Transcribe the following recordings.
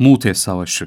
Mute Savaşı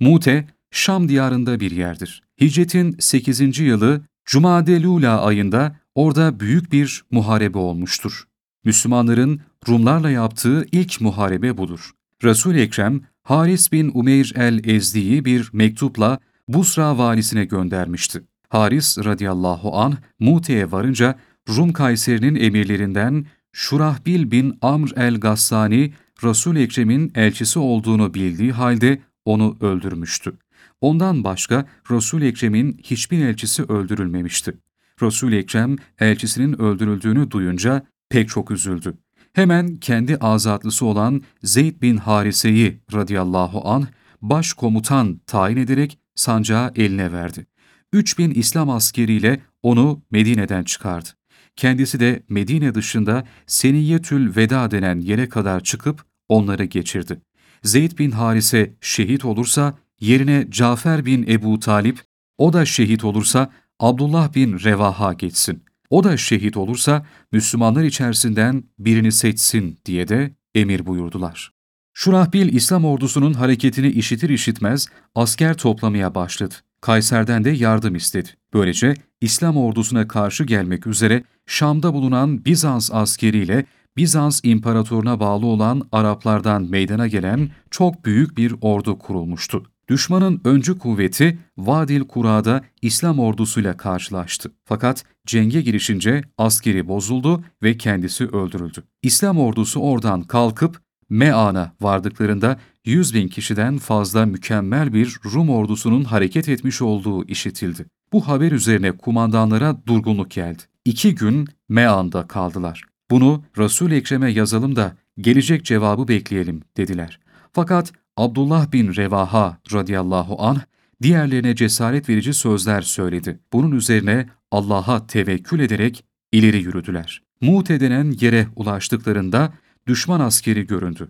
Mute, Şam diyarında bir yerdir. Hicretin 8. yılı Cumade Lula ayında orada büyük bir muharebe olmuştur. Müslümanların Rumlarla yaptığı ilk muharebe budur. resul Ekrem, Haris bin Umeyr el-Ezdi'yi bir mektupla Busra valisine göndermişti. Haris radıyallahu anh Mute'ye varınca Rum Kayseri'nin emirlerinden Şurahbil bin Amr el-Gassani resul Ekrem'in elçisi olduğunu bildiği halde onu öldürmüştü. Ondan başka resul Ekrem'in hiçbir elçisi öldürülmemişti. resul Ekrem elçisinin öldürüldüğünü duyunca pek çok üzüldü. Hemen kendi azatlısı olan Zeyd bin Harise'yi radıyallahu anh başkomutan tayin ederek sancağı eline verdi. 3000 İslam askeriyle onu Medine'den çıkardı. Kendisi de Medine dışında Seniyetül Veda denen yere kadar çıkıp onları geçirdi. Zeyd bin Harise şehit olursa yerine Cafer bin Ebu Talip, o da şehit olursa Abdullah bin Revaha geçsin. O da şehit olursa Müslümanlar içerisinden birini seçsin diye de emir buyurdular. Şurahbil İslam ordusunun hareketini işitir işitmez asker toplamaya başladı. Kayser'den de yardım istedi. Böylece İslam ordusuna karşı gelmek üzere Şam'da bulunan Bizans askeriyle Bizans imparatoruna bağlı olan Araplardan meydana gelen çok büyük bir ordu kurulmuştu. Düşmanın öncü kuvveti Vadil Kura'da İslam ordusuyla karşılaştı. Fakat cenge girişince askeri bozuldu ve kendisi öldürüldü. İslam ordusu oradan kalkıp Me'an'a vardıklarında 100 bin kişiden fazla mükemmel bir Rum ordusunun hareket etmiş olduğu işitildi. Bu haber üzerine kumandanlara durgunluk geldi. İki gün Me'an'da kaldılar. Bunu Resul-i Ekrem'e yazalım da gelecek cevabı bekleyelim dediler. Fakat Abdullah bin Revaha radıyallahu anh diğerlerine cesaret verici sözler söyledi. Bunun üzerine Allah'a tevekkül ederek ileri yürüdüler. Mu'te denen yere ulaştıklarında düşman askeri göründü.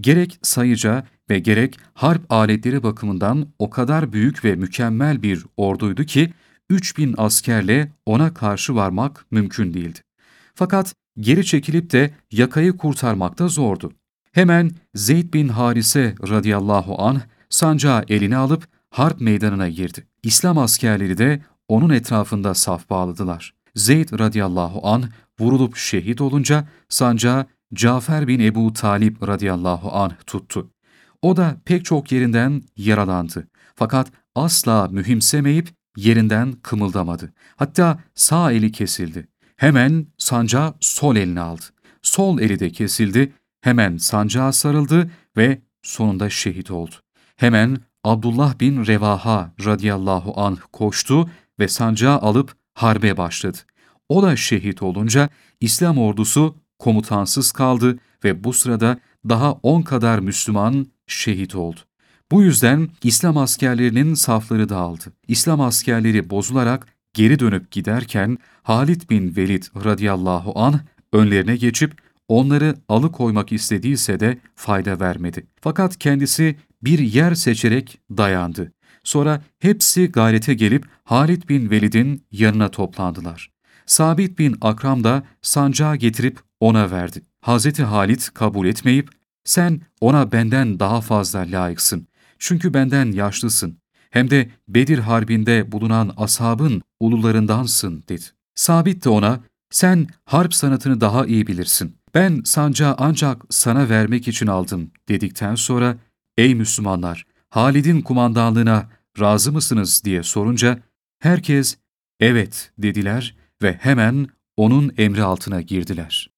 Gerek sayıca ve gerek harp aletleri bakımından o kadar büyük ve mükemmel bir orduydu ki 3000 askerle ona karşı varmak mümkün değildi. Fakat geri çekilip de yakayı kurtarmak da zordu. Hemen Zeyd bin Harise radıyallahu anh sancağı eline alıp harp meydanına girdi. İslam askerleri de onun etrafında saf bağladılar. Zeyd radıyallahu anh vurulup şehit olunca sancağı Cafer bin Ebu Talip radıyallahu anh tuttu. O da pek çok yerinden yaralandı. Fakat asla mühimsemeyip yerinden kımıldamadı. Hatta sağ eli kesildi. Hemen sancağı sol eline aldı. Sol eli de kesildi hemen sancağa sarıldı ve sonunda şehit oldu. Hemen Abdullah bin Revaha radıyallahu anh koştu ve sancağı alıp harbe başladı. O da şehit olunca İslam ordusu komutansız kaldı ve bu sırada daha on kadar Müslüman şehit oldu. Bu yüzden İslam askerlerinin safları dağıldı. İslam askerleri bozularak geri dönüp giderken Halid bin Velid radıyallahu anh önlerine geçip onları alıkoymak istediyse de fayda vermedi. Fakat kendisi bir yer seçerek dayandı. Sonra hepsi gayrete gelip Halid bin Velid'in yanına toplandılar. Sabit bin Akram da sancağı getirip ona verdi. Hazreti Halid kabul etmeyip, sen ona benden daha fazla layıksın. Çünkü benden yaşlısın. Hem de Bedir Harbi'nde bulunan ashabın ulularındansın dedi. Sabit de ona, sen harp sanatını daha iyi bilirsin ben sancağı ancak sana vermek için aldım dedikten sonra ey Müslümanlar Halid'in kumandanlığına razı mısınız diye sorunca herkes evet dediler ve hemen onun emri altına girdiler.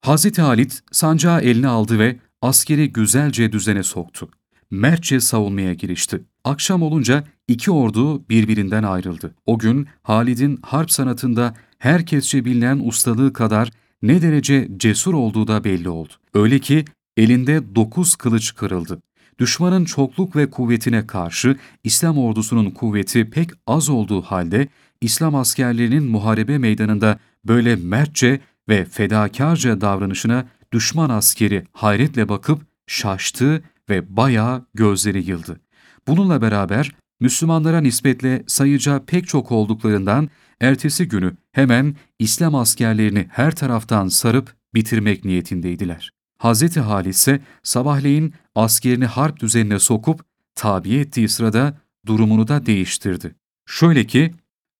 Hazreti Halid sancağı eline aldı ve askeri güzelce düzene soktu. Mertçe savunmaya girişti. Akşam olunca iki ordu birbirinden ayrıldı. O gün Halid'in harp sanatında herkesçe bilinen ustalığı kadar ne derece cesur olduğu da belli oldu. Öyle ki elinde dokuz kılıç kırıldı. Düşmanın çokluk ve kuvvetine karşı İslam ordusunun kuvveti pek az olduğu halde İslam askerlerinin muharebe meydanında böyle mertçe ve fedakarca davranışına düşman askeri hayretle bakıp şaştı ve bayağı gözleri yıldı. Bununla beraber Müslümanlara nispetle sayıca pek çok olduklarından ertesi günü hemen İslam askerlerini her taraftan sarıp bitirmek niyetindeydiler. Hazreti Halit ise sabahleyin askerini harp düzenine sokup tabiye ettiği sırada durumunu da değiştirdi. Şöyle ki,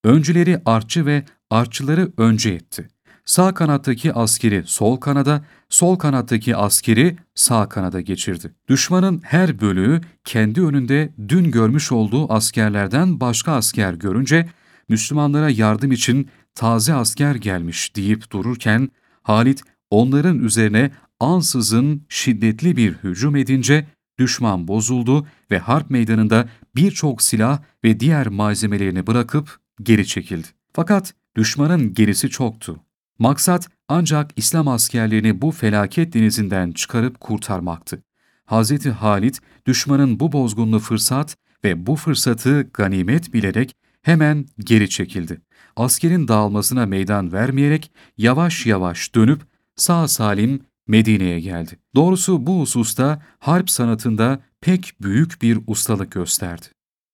öncüleri artçı ve artçıları önce etti. Sağ kanattaki askeri sol kanada, sol kanattaki askeri sağ kanada geçirdi. Düşmanın her bölüğü kendi önünde dün görmüş olduğu askerlerden başka asker görünce Müslümanlara yardım için taze asker gelmiş deyip dururken Halit onların üzerine ansızın şiddetli bir hücum edince düşman bozuldu ve harp meydanında birçok silah ve diğer malzemelerini bırakıp geri çekildi. Fakat düşmanın gerisi çoktu. Maksat ancak İslam askerlerini bu felaket denizinden çıkarıp kurtarmaktı. Hz. Halit düşmanın bu bozgunlu fırsat ve bu fırsatı ganimet bilerek hemen geri çekildi. Askerin dağılmasına meydan vermeyerek yavaş yavaş dönüp sağ salim Medine'ye geldi. Doğrusu bu hususta harp sanatında pek büyük bir ustalık gösterdi.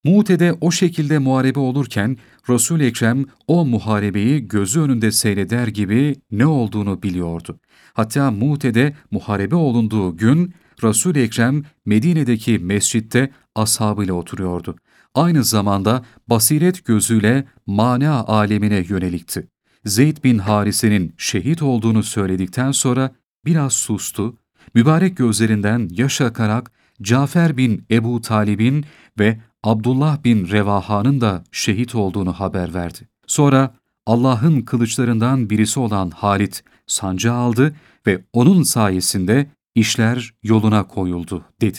Mute'de o şekilde muharebe olurken resul Ekrem o muharebeyi gözü önünde seyreder gibi ne olduğunu biliyordu. Hatta Mute'de muharebe olunduğu gün resul Ekrem Medine'deki mescitte ashabıyla oturuyordu. Aynı zamanda basiret gözüyle mana alemine yönelikti. Zeyd bin Harise'nin şehit olduğunu söyledikten sonra biraz sustu, mübarek gözlerinden yaş akarak Cafer bin Ebu Talib'in ve Abdullah bin Revaha'nın da şehit olduğunu haber verdi. Sonra Allah'ın kılıçlarından birisi olan Halit sancı aldı ve onun sayesinde işler yoluna koyuldu dedi.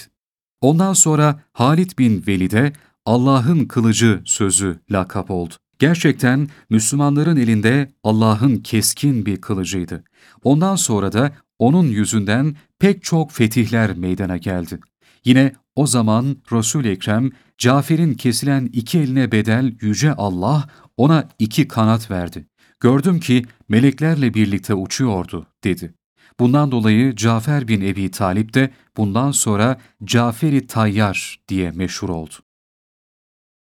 Ondan sonra Halit bin Velid'e Allah'ın kılıcı sözü lakap oldu. Gerçekten Müslümanların elinde Allah'ın keskin bir kılıcıydı. Ondan sonra da onun yüzünden pek çok fetihler meydana geldi. Yine o zaman Resul-i Ekrem, Cafer'in kesilen iki eline bedel Yüce Allah ona iki kanat verdi. Gördüm ki meleklerle birlikte uçuyordu dedi. Bundan dolayı Cafer bin Ebi Talip de bundan sonra Cafer-i Tayyar diye meşhur oldu.